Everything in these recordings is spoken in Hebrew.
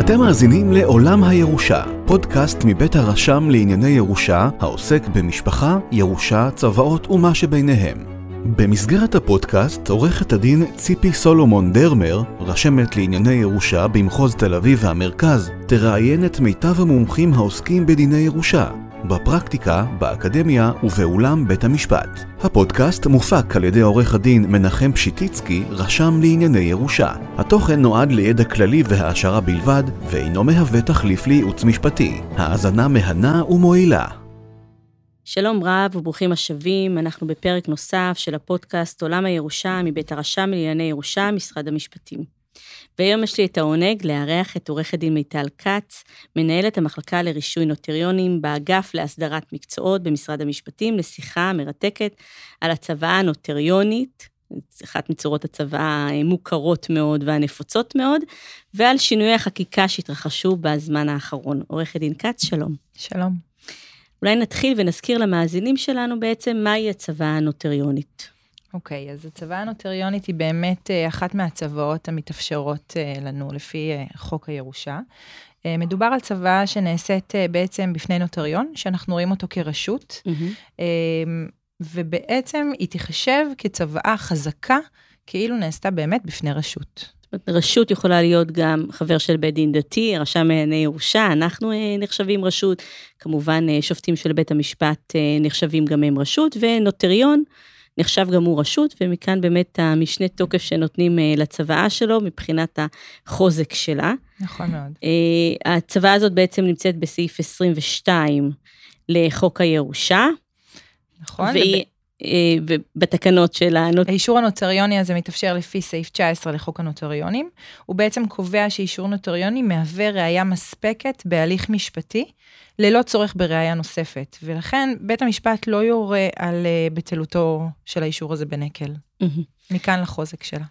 אתם מאזינים לעולם הירושה, פודקאסט מבית הרשם לענייני ירושה, העוסק במשפחה, ירושה, צוואות ומה שביניהם. במסגרת הפודקאסט, עורכת הדין ציפי סולומון דרמר, רשמת לענייני ירושה במחוז תל אביב והמרכז, תראיין את מיטב המומחים העוסקים בדיני ירושה, בפרקטיקה, באקדמיה ובאולם בית המשפט. הפודקאסט מופק על ידי עורך הדין מנחם פשיטיצקי, רשם לענייני ירושה. התוכן נועד לידע כללי והעשרה בלבד, ואינו מהווה תחליף לייעוץ משפטי. האזנה מהנה ומועילה. שלום רב וברוכים השבים, אנחנו בפרק נוסף של הפודקאסט עולם הירושה מבית הרשם לענייני ירושה, משרד המשפטים. והיום יש לי את העונג לארח את עורכת דין מיטל כץ, מנהלת המחלקה לרישוי נוטריונים באגף להסדרת מקצועות במשרד המשפטים, לשיחה מרתקת על הצוואה הנוטריונית, אחת מצורות הצוואה המוכרות מאוד והנפוצות מאוד, ועל שינויי החקיקה שהתרחשו בזמן האחרון. עורכת דין כץ, שלום. שלום. אולי נתחיל ונזכיר למאזינים שלנו בעצם מהי הצוואה הנוטריונית. אוקיי, okay, אז הצוואה הנוטריונית היא באמת אה, אחת מהצוואות המתאפשרות אה, לנו לפי אה, חוק הירושה. מדובר על צוואה שנעשית בעצם בפני נוטריון, שאנחנו רואים אותו כרשות, mm-hmm. ובעצם היא תיחשב כצוואה חזקה, כאילו נעשתה באמת בפני רשות. רשות יכולה להיות גם חבר של בית דין דתי, רשם מעייני ירושה, אנחנו נחשבים רשות, כמובן שופטים של בית המשפט נחשבים גם הם רשות, ונוטריון נחשב גם הוא רשות, ומכאן באמת המשנה תוקף שנותנים אה, לצוואה שלו מבחינת החוזק שלה. נכון מאוד. אה, הצוואה הזאת בעצם נמצאת בסעיף 22 לחוק הירושה. נכון. והיא... אה, בתקנות של הנוט... האישור הנוטריוני הזה מתאפשר לפי סעיף 19 לחוק הנוטריונים. הוא בעצם קובע שאישור נוטריוני מהווה ראייה מספקת בהליך משפטי, ללא צורך בראייה נוספת, ולכן בית המשפט לא יורה על אה, בטלותו של האישור הזה בנקל. מכאן החוזק שלה.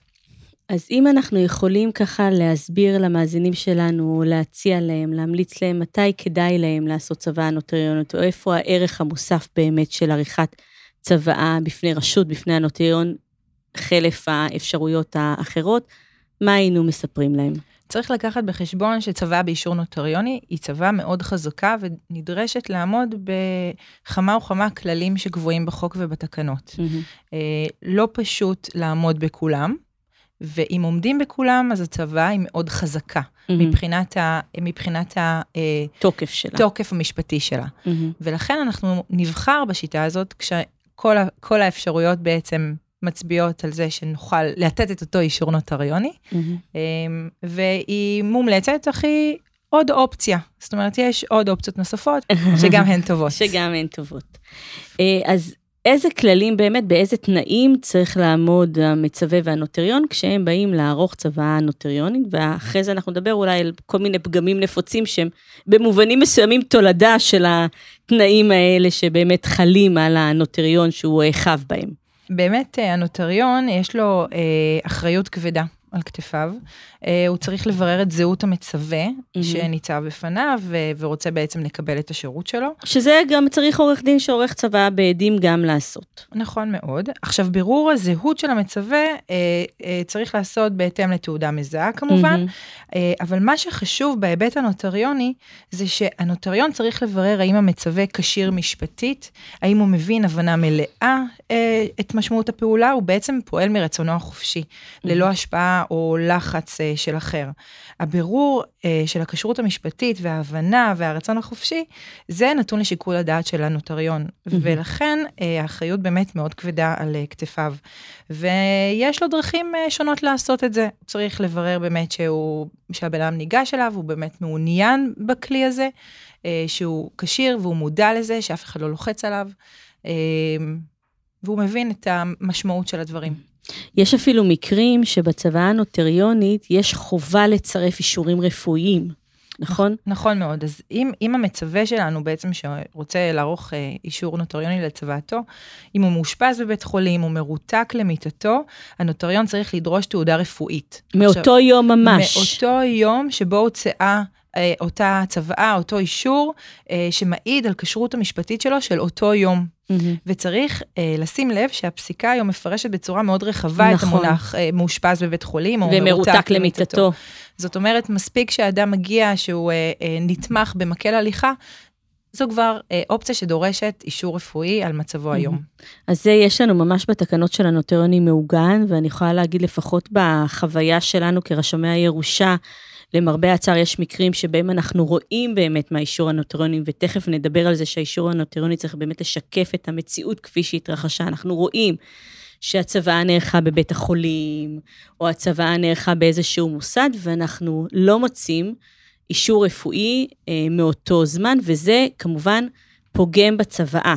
אז אם אנחנו יכולים ככה להסביר למאזינים שלנו, להציע להם, להמליץ להם מתי כדאי להם לעשות צוואה נוטריונית, או איפה הערך המוסף באמת של עריכת צוואה בפני רשות, בפני הנוטריון, חלף האפשרויות האחרות, מה היינו מספרים להם? צריך לקחת בחשבון שצוואה באישור נוטריוני היא צוואה מאוד חזקה ונדרשת לעמוד בכמה וכמה כללים שקבועים בחוק ובתקנות. Mm-hmm. לא פשוט לעמוד בכולם, ואם עומדים בכולם, אז הצוואה היא מאוד חזקה, mm-hmm. מבחינת, ה, מבחינת התוקף שלה. תוקף המשפטי שלה. Mm-hmm. ולכן אנחנו נבחר בשיטה הזאת, כשכל האפשרויות בעצם מצביעות על זה שנוכל לתת את אותו אישור נוטריוני, mm-hmm. והיא מומלצת, היא עוד אופציה. זאת אומרת, יש עוד אופציות נוספות, שגם הן טובות. שגם הן טובות. אה, אז איזה כללים באמת, באיזה תנאים צריך לעמוד המצווה והנוטריון כשהם באים לערוך צוואה נוטריונית, ואחרי זה אנחנו נדבר אולי על כל מיני פגמים נפוצים שהם במובנים מסוימים תולדה של התנאים האלה שבאמת חלים על הנוטריון שהוא חב בהם. באמת, הנוטריון, יש לו אה, אחריות כבדה על כתפיו. אה, הוא צריך לברר את זהות המצווה mm-hmm. שניצב בפניו ורוצה בעצם לקבל את השירות שלו. שזה גם צריך עורך דין שעורך צוואה בעדים גם לעשות. נכון מאוד. עכשיו, בירור הזהות של המצווה אה, אה, צריך לעשות בהתאם לתעודה מזהה כמובן, mm-hmm. אבל מה שחשוב בהיבט הנוטריוני, זה שהנוטריון צריך לברר האם המצווה כשיר משפטית, האם הוא מבין הבנה מלאה אה, את משמעות הפעולה, הוא בעצם פועל מרצונו החופשי, mm-hmm. ללא השפעה או לחץ. אה, של אחר. הבירור אה, של הכשרות המשפטית וההבנה והרצון החופשי, זה נתון לשיקול הדעת של הנוטריון, mm-hmm. ולכן אה, האחריות באמת מאוד כבדה על אה, כתפיו. ויש לו דרכים אה, שונות לעשות את זה. צריך לברר באמת שהוא, שהבן אדם ניגש אליו, הוא באמת מעוניין בכלי הזה, אה, שהוא כשיר והוא מודע לזה, שאף אחד לא לוחץ עליו. אה, והוא מבין את המשמעות של הדברים. יש אפילו מקרים שבצוואה הנוטריונית יש חובה לצרף אישורים רפואיים, נכון? נכון מאוד. אז אם, אם המצווה שלנו בעצם שרוצה לערוך אה, אישור נוטריוני לצוואתו, אם הוא מאושפז בבית חולים, הוא מרותק למיטתו, הנוטריון צריך לדרוש תעודה רפואית. מאותו עכשיו, יום ממש. מאותו יום שבו הוצאה אותה צוואה, אותו אישור, אה, שמעיד על כשרות המשפטית שלו של אותו יום. וצריך אה, לשים לב שהפסיקה היום מפרשת בצורה מאוד רחבה נכון. את המונח אה, מאושפז בבית חולים, או ומרותק למיטתו. זאת אומרת, מספיק שאדם מגיע שהוא אה, אה, נתמך במקל הליכה, זו כבר אה, אופציה שדורשת אישור רפואי על מצבו היום. אז זה יש לנו ממש בתקנות של הנוטריונים מעוגן, ואני יכולה להגיד לפחות בחוויה שלנו כרשמי הירושה, למרבה הצער יש מקרים שבהם אנחנו רואים באמת מהאישור הנוטריוני, ותכף נדבר על זה שהאישור הנוטריוני צריך באמת לשקף את המציאות כפי שהתרחשה. אנחנו רואים שהצוואה נערכה בבית החולים, או הצוואה נערכה באיזשהו מוסד, ואנחנו לא מוצאים אישור רפואי אה, מאותו זמן, וזה כמובן פוגם בצוואה.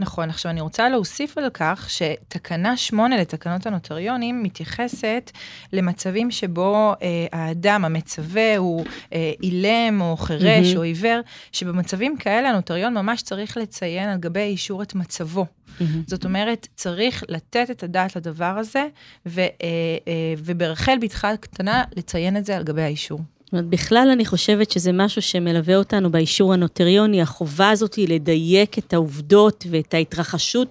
נכון, עכשיו אני רוצה להוסיף על כך שתקנה 8 לתקנות הנוטריונים מתייחסת למצבים שבו אה, האדם המצווה הוא אה, אילם או חירש מהמם. או עיוור, שבמצבים כאלה הנוטריון ממש צריך לציין על גבי אישור את מצבו. זאת אומרת, צריך לתת את הדעת לדבר הזה, ו, אה, אה, וברחל בתך הקטנה לציין את זה על גבי האישור. זאת אומרת, בכלל אני חושבת שזה משהו שמלווה אותנו באישור הנוטריוני, החובה הזאת היא לדייק את העובדות ואת ההתרחשות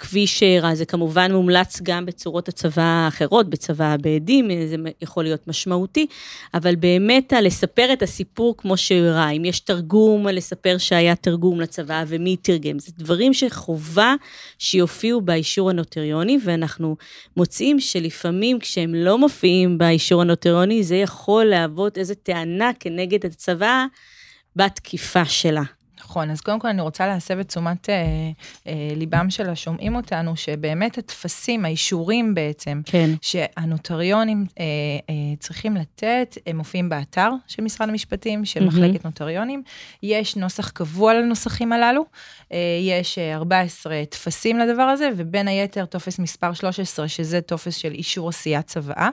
כפי שאירע. זה כמובן מומלץ גם בצורות הצבא האחרות, בצבא הבעדים, זה יכול להיות משמעותי, אבל באמת לספר את הסיפור כמו שאירע, אם יש תרגום, לספר שהיה תרגום לצבא ומי תרגם, זה דברים שחובה שיופיעו באישור הנוטריוני, ואנחנו מוצאים שלפעמים כשהם לא מופיעים באישור הנוטריוני, זה יכול להוות איזו טענה כנגד הצוואה בתקיפה שלה. נכון, אז קודם כל אני רוצה להסב את תשומת אה, אה, ליבם של השומעים אותנו, שבאמת הטפסים, האישורים בעצם, כן. שהנוטריונים אה, אה, צריכים לתת, הם מופיעים באתר של משרד המשפטים, של מהמם. מחלקת נוטריונים. יש נוסח קבוע לנוסחים הללו, אה, יש אה, 14 טפסים לדבר הזה, ובין היתר טופס מספר 13, שזה טופס של אישור עשיית צוואה.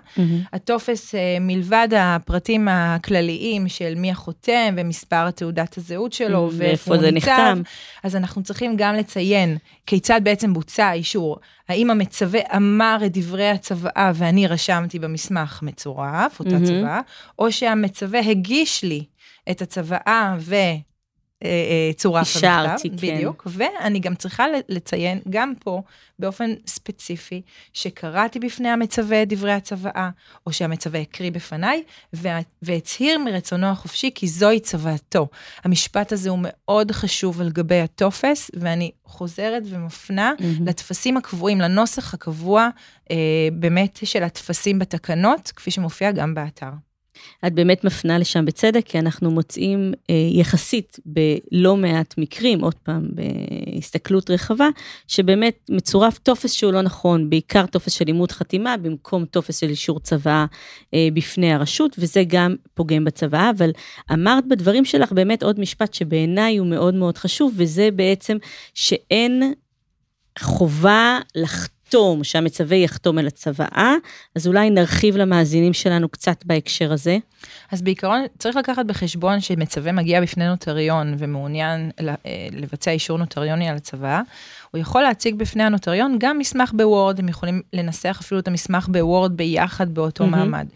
הטופס, אה, מלבד הפרטים הכלליים של מי החותם ומספר תעודת הזהות שלו, ואיפה הוא זה נחתם. אז אנחנו צריכים גם לציין כיצד בעצם בוצע האישור. האם המצווה אמר את דברי הצוואה ואני רשמתי במסמך מצורף, אותה מהמם. צוואה, או שהמצווה הגיש לי את הצוואה ו... אה, אה, צורף אישרתי, המכתב, כן. בדיוק, ואני גם צריכה לציין גם פה באופן ספציפי שקראתי בפני המצווה את דברי הצוואה, או שהמצווה הקריא בפניי, וה- והצהיר מרצונו החופשי כי זוהי צוואתו. המשפט הזה הוא מאוד חשוב על גבי הטופס, ואני חוזרת ומפנה מהמם. לטפסים הקבועים, לנוסח הקבוע אה, באמת של הטפסים בתקנות, כפי שמופיע גם באתר. את באמת מפנה לשם בצדק, כי אנחנו מוצאים אה, יחסית בלא מעט מקרים, עוד פעם, בהסתכלות רחבה, שבאמת מצורף טופס שהוא לא נכון, בעיקר טופס של אימות חתימה, במקום טופס של אישור צוואה אה, בפני רשות, וזה גם פוגם בצוואה, אבל אמרת בדברים שלך באמת עוד משפט שבעיניי הוא מאוד מאוד חשוב, וזה בעצם שאין חובה לחתום, שהמצווה יחתום על הצוואה, אז אולי נרחיב למאזינים שלנו קצת בהקשר הזה. אז בעיקרון צריך לקחת בחשבון שמצווה מגיע בפני נוטריון ומעוניין אה, לבצע אישור נוטריוני על הצוואה, הוא יכול להציג בפני הנוטריון גם מסמך בוורד, הם יכולים לנסח אפילו את המסמך בוורד ביחד באותו מהמם. מעמד.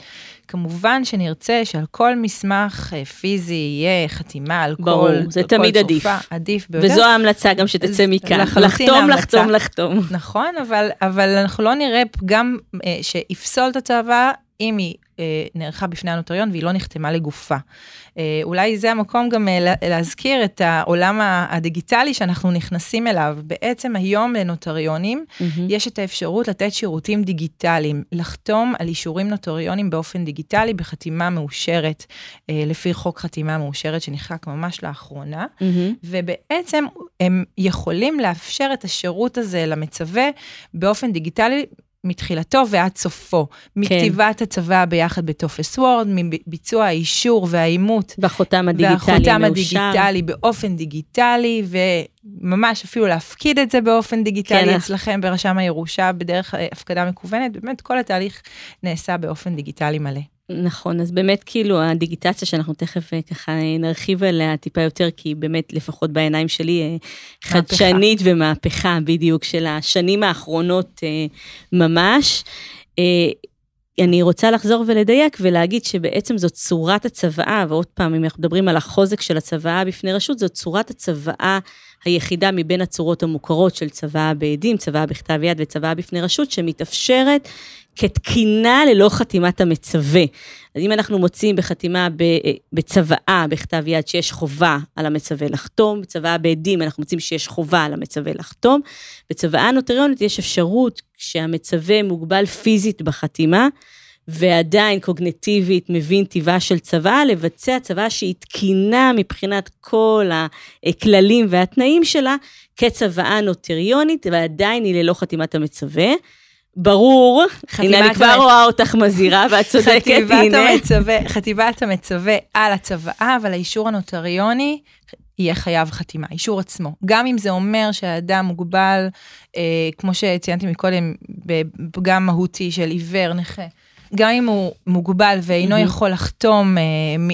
כמובן שנרצה שעל כל מסמך אה, פיזי יהיה חתימה על ברור, כל, זה על כל תמיד עדיף. צופה, עדיף ביותר. וזו ההמלצה גם שתצא מכאן. לחתום. לחתום, לחתום. נכון, אבל, אבל אנחנו לא נראה פגם אה, שיפסול את הצוואה אם היא אה, נערכה בפני הנוטריון והיא לא נחתמה לגופה. אה, אולי זה המקום גם אה, לה- להזכיר את העולם הדיגיטלי שאנחנו נכנסים אליו. בעצם היום לנוטריונים מהמם. יש את האפשרות לתת שירותים דיגיטליים, לחתום על אישורים נוטריונים באופן דיגיטלי בחתימה מאושרת, אה, לפי חוק חתימה מאושרת שנחקק ממש לאחרונה. מהמם. ובעצם הם יכולים לאפשר את השירות הזה למצווה באופן דיגיטלי. מתחילתו ועד סופו, מכתיבת הצוואה ביחד בטופס וורד, מביצוע האישור והאימות בחותם הדיגיטלי והחותם המאושר. הדיגיטלי באופן דיגיטלי, וממש אפילו להפקיד את זה באופן דיגיטלי כן. אצלכם ברשם הירושה בדרך אה, הפקדה מקוונת, באמת כל התהליך נעשה באופן דיגיטלי מלא. נכון, אז באמת כאילו הדיגיטציה שאנחנו תכף אה, ככה אה, נרחיב עליה טיפה יותר, כי היא באמת, לפחות בעיניים שלי, אה, חדשנית ומהפכה בדיוק של השנים האחרונות ממש. אני רוצה לחזור ולדייק ולהגיד שבעצם זאת צורת הצוואה, ועוד פעם, אם אנחנו מדברים על החוזק של הצוואה בפני רשות, זאת צורת הצוואה היחידה מבין הצורות המוכרות של צוואה בעדים, צוואה בכתב יד וצוואה בפני רשות, שמתאפשרת כתקינה ללא חתימת המצווה. אז אם אנחנו מוצאים בחתימה בצוואה בכתב יד שיש חובה על המצווה לחתום, בצוואה בעדים אנחנו מוצאים שיש חובה על המצווה לחתום, בצוואה נוטריונית יש אפשרות שהמצווה מוגבל פיזית בחתימה, ועדיין קוגנטיבית מבין טיבה של צוואה, לבצע צוואה שהיא תקינה מבחינת כל הכללים והתנאים שלה, כצוואה נוטריונית, ועדיין היא ללא חתימת המצווה. ברור, הנה אני כבר רואה אותך מזהירה, ואת צודקת, הנה. המצווה, חתימת המצווה על הצוואה, אבל האישור הנוטריוני יהיה חייב חתימה, אישור עצמו. גם אם זה אומר שהאדם מוגבל, אה, כמו שציינתי מקודם, בפגם מהותי של עיוור, נכה. גם אם הוא מוגבל ואינו אהם. יכול לחתום אה,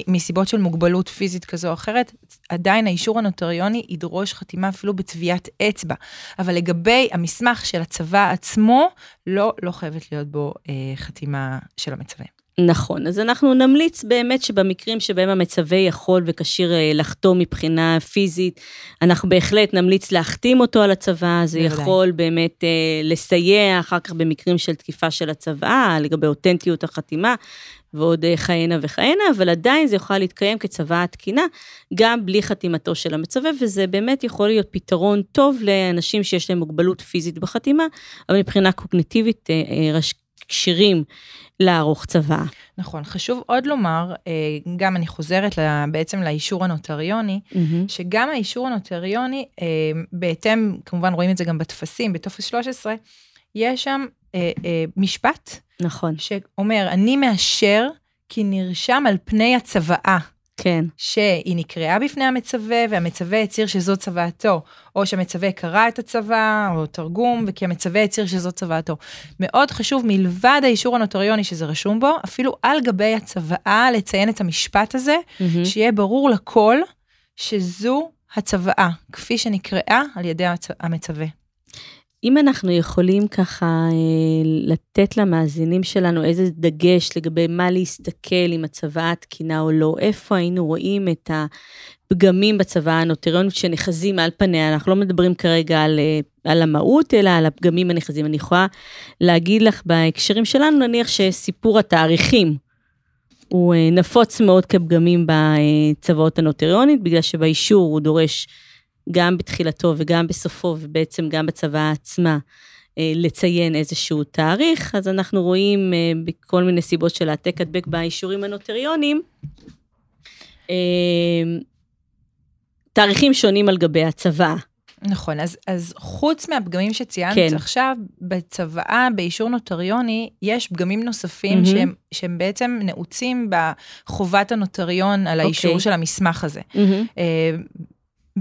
מסיבות של מוגבלות פיזית כזו או אחרת, עדיין האישור הנוטריוני ידרוש חתימה אפילו בטביעת אצבע. אבל לגבי המסמך של הצבא עצמו, לא, לא חייבת להיות בו אה, חתימה של המצווה. נכון, אז אנחנו נמליץ באמת שבמקרים שבהם המצווה יכול וכשיר אה, לחתום מבחינה פיזית, אנחנו בהחלט נמליץ להחתים אותו על הצוואה, זה בוודאי. יכול באמת אה, לסייע אחר כך במקרים של תקיפה של הצוואה, לגבי אותנטיות החתימה, ועוד אה, כהנה וכהנה, אבל עדיין זה יכול להתקיים כצוואה תקינה, גם בלי חתימתו של המצווה, וזה באמת יכול להיות פתרון טוב לאנשים שיש להם מוגבלות פיזית בחתימה, אבל מבחינה קוגניטיבית, כשירים לערוך צוואה. נכון, חשוב עוד לומר, אה, גם אני חוזרת בעצם לאישור הנוטריוני, mm-hmm. שגם האישור הנוטריוני, אה, בהתאם, כמובן רואים את זה גם בטפסים, בטופס 13, יש שם אה, משפט. נכון. שאומר, אני מאשר כי נרשם על פני הצוואה. כן. שהיא נקראה בפני המצווה, והמצווה הצהיר שזו צוואתו, או שהמצווה קרא את הצוואה, או תרגום, וכי המצווה הצהיר שזו צוואתו. מאוד חשוב, מלבד האישור הנוטריוני שזה רשום בו, אפילו על גבי הצוואה לציין את המשפט הזה, mm-hmm. שיהיה ברור לכל שזו הצוואה, כפי שנקראה על ידי המצווה. אם אנחנו יכולים ככה אה, לתת למאזינים שלנו איזה דגש לגבי מה להסתכל אם הצוואה תקינה או לא, איפה היינו רואים את הפגמים בצוואה הנוטריונית שנחזים על פניה, אנחנו לא מדברים כרגע על, אה, על המהות, אלא על הפגמים הנחזים. אני יכולה להגיד לך בהקשרים שלנו, נניח שסיפור התאריכים, הוא אה, נפוץ מאוד כפגמים בצוואות הנוטריונית, בגלל שבאישור הוא דורש גם בתחילתו וגם בסופו, ובעצם גם בצבא עצמה, אה, לציין איזשהו תאריך, אז אנחנו רואים אה, בכל מיני סיבות של העתק הדבק באישורים הנוטריונים, אה, תאריכים שונים על גבי הצבא. נכון, אז, אז חוץ מהפגמים שציינת כן. עכשיו, בצוואה, באישור נוטריוני, יש פגמים נוספים mm-hmm. שהם, שהם בעצם נעוצים בחובת הנוטריון על האישור okay. אוקיי. של המסמך הזה. Mm-hmm.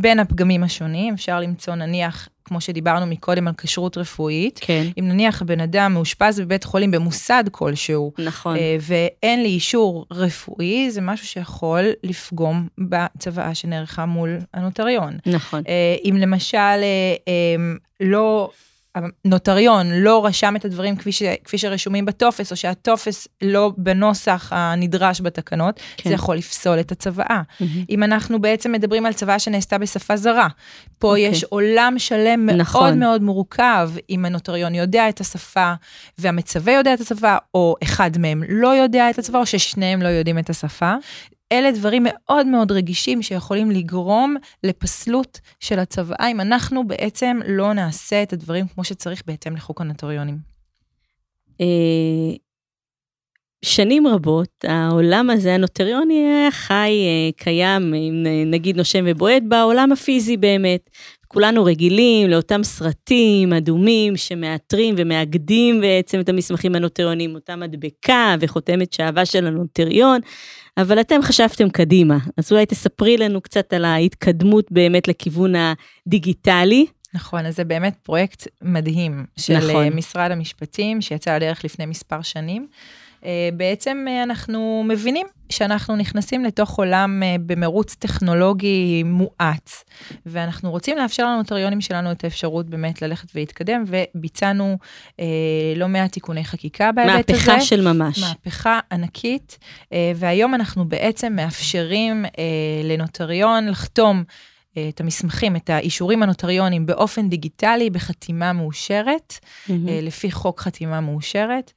בין הפגמים השונים, אפשר למצוא נניח, כמו שדיברנו מקודם על כשרות רפואית, כן. אם נניח הבן אדם מאושפז בבית חולים במוסד כלשהו, נכון. אה, ואין לי אישור רפואי, זה משהו שיכול לפגום בצוואה שנערכה מול הנוטריון. נכון. אה, אם למשל אה, לא הנוטריון לא רשם את הדברים כפי, ש, כפי שרשומים בטופס, או שהטופס לא בנוסח הנדרש בתקנות, כן. זה יכול לפסול את הצוואה. Mm-hmm. אם אנחנו בעצם מדברים על צוואה שנעשתה בשפה זרה, פה okay. אוקיי. יש עולם שלם מאוד נכון. מאוד מורכב, אם הנוטריון יודע את השפה, והמצווה יודע את השפה, או אחד מהם לא יודע את השפה, או ששניהם לא יודעים את השפה. אלה דברים מאוד מאוד רגישים שיכולים לגרום לפסלות של הצוואה, אם אנחנו בעצם לא נעשה את הדברים כמו שצריך בהתאם לחוק הנוטריונים. אה, שנים רבות, העולם הזה, הנוטריוני, היה חי, אה, קיים, נגיד נושם ובועט, בעולם הפיזי באמת. כולנו רגילים לאותם סרטים אדומים שמעטרים ומאגדים בעצם את המסמכים הנוטריונים, אותה מדבקה וחותמת שעבה של הנוטריון, אבל אתם חשבתם קדימה, אז אולי תספרי לנו קצת על ההתקדמות באמת לכיוון הדיגיטלי. נכון, אז זה באמת פרויקט מדהים של נכון. משרד המשפטים, שיצא לדרך לפני מספר שנים. אה, בעצם אה, אנחנו מבינים שאנחנו נכנסים לתוך עולם אה, במרוץ טכנולוגי מואץ, ואנחנו רוצים לאפשר לנוטריונים שלנו את האפשרות באמת ללכת ולהתקדם, וביצענו אה, לא מעט תיקוני חקיקה בהיבט הזה. מהפכה של ממש. מהפכה ענקית, אה, והיום אנחנו בעצם מאפשרים אה, לנוטריון לחתום את המסמכים, את האישורים הנוטריונים באופן דיגיטלי בחתימה מאושרת, mm-hmm. לפי חוק חתימה מאושרת.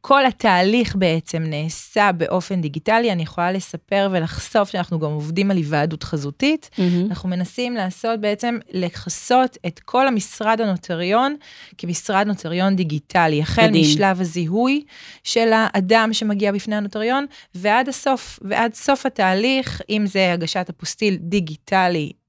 כל התהליך בעצם נעשה באופן דיגיטלי, אני יכולה לספר ולחשוף שאנחנו גם עובדים על היוועדות חזותית. Mm-hmm. אנחנו מנסים לעשות בעצם, לכסות את כל המשרד הנוטריון כמשרד נוטריון דיגיטלי, החל מדהים. משלב הזיהוי של האדם שמגיע בפני הנוטריון, ועד הסוף, ועד סוף התהליך, אם זה הגשת אפוסטיל דיגיטלי אה,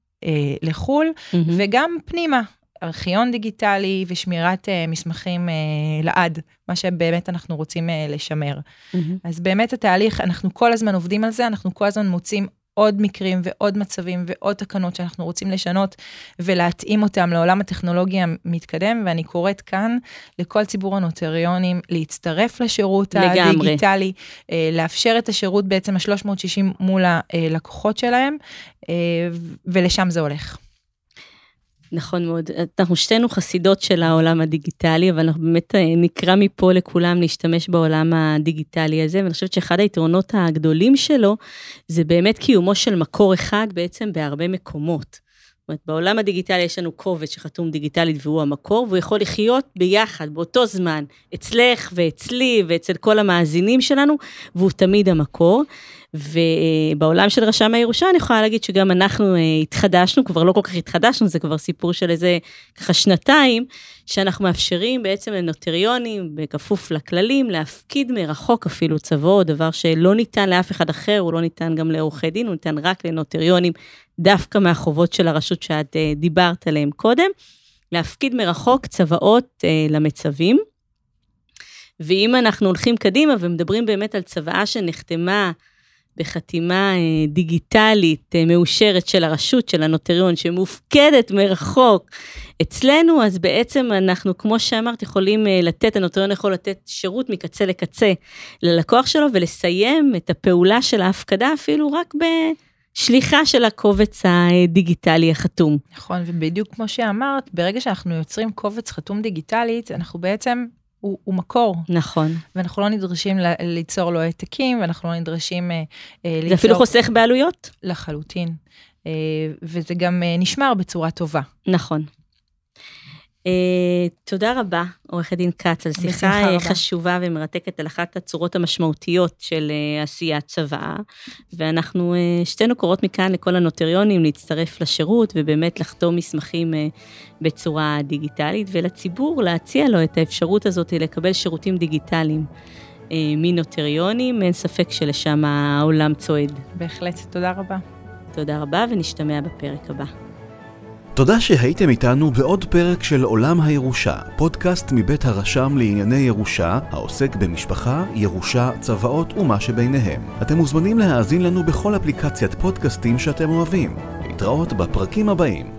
לחו"ל, mm-hmm. וגם פנימה, ארכיון דיגיטלי ושמירת uh, מסמכים uh, לעד, מה שבאמת אנחנו רוצים uh, לשמר. Mm-hmm. אז באמת התהליך, אנחנו כל הזמן עובדים על זה, אנחנו כל הזמן מוצאים עוד מקרים ועוד מצבים ועוד תקנות שאנחנו רוצים לשנות ולהתאים אותם לעולם הטכנולוגי המתקדם, ואני קוראת כאן לכל ציבור הנוטריונים להצטרף לשירות לגמרי. הדיגיטלי, לאפשר את השירות בעצם ה-360 מול הלקוחות שלהם, ולשם זה הולך. נכון מאוד. אנחנו שתינו חסידות של העולם הדיגיטלי, אבל אנחנו באמת אה, נקרא מפה לכולם להשתמש בעולם הדיגיטלי הזה, ואני חושבת שאחד היתרונות הגדולים שלו, זה באמת קיומו של מקור אחד בעצם בהרבה מקומות. זאת אומרת, בעולם הדיגיטלי יש לנו קובץ שחתום דיגיטלית והוא המקור, והוא יכול לחיות ביחד, באותו זמן, אצלך ואצלי ואצל כל המאזינים שלנו, והוא תמיד המקור. ובעולם של רשם הירושה אני יכולה להגיד שגם אנחנו אה, התחדשנו, כבר לא כל כך התחדשנו, זה כבר סיפור של איזה ככה שנתיים, שאנחנו מאפשרים בעצם לנוטריונים, בכפוף לכללים, להפקיד מרחוק אפילו צבאות, דבר שלא ניתן לאף אחד אחר, הוא לא ניתן גם לעורכי דין, הוא ניתן רק לנוטריונים, דווקא מהחובות של הרשות שאת אה, דיברת עליהם קודם, להפקיד מרחוק צוואות אה, למצבים. ואם אנחנו הולכים קדימה ומדברים באמת על צוואה שנחתמה בחתימה אה, דיגיטלית אה, מאושרת של הרשות, של הנוטריון, שמופקדת מרחוק אצלנו, אז בעצם אנחנו, כמו שאמרת, יכולים אה, לתת, הנוטריון יכול לתת שירות מקצה לקצה ללקוח שלו ולסיים את הפעולה של ההפקדה אפילו רק ב... שליחה של הקובץ הדיגיטלי החתום. נכון, ובדיוק כמו שאמרת, ברגע שאנחנו יוצרים קובץ חתום דיגיטלית, אנחנו בעצם הוא, הוא מקור. נכון. ואנחנו לא נדרשים ליצור לו העתקים, ואנחנו לא נדרשים אה, ליצור... זה אפילו חוסך בעלויות? לחלוטין. אה, וזה גם אה, נשמר בצורה טובה. נכון. Uh, תודה רבה, עורכת דין כץ, על שיחה חשובה ומרתקת על אחת הצורות המשמעותיות של uh, עשיית צבא, ואנחנו שתינו קוראות מכאן לכל הנוטריונים להצטרף לשירות ובאמת לחתום מסמכים בצורה דיגיטלית, ולציבור להציע לו את האפשרות הזאת לקבל שירותים דיגיטליים. מנוטריונים, אין ספק שלשם העולם צועד. בהחלט, תודה רבה. תודה רבה ונשתמע בפרק הבא. תודה שהייתם איתנו בעוד פרק של עולם הירושה, פודקאסט מבית הרשם לענייני ירושה, העוסק במשפחה, ירושה, צוואות ומה שביניהם. אתם מוזמנים להאזין לנו בכל אפליקציית פודקאסטים שאתם אוהבים. להתראות בפרקים הבאים.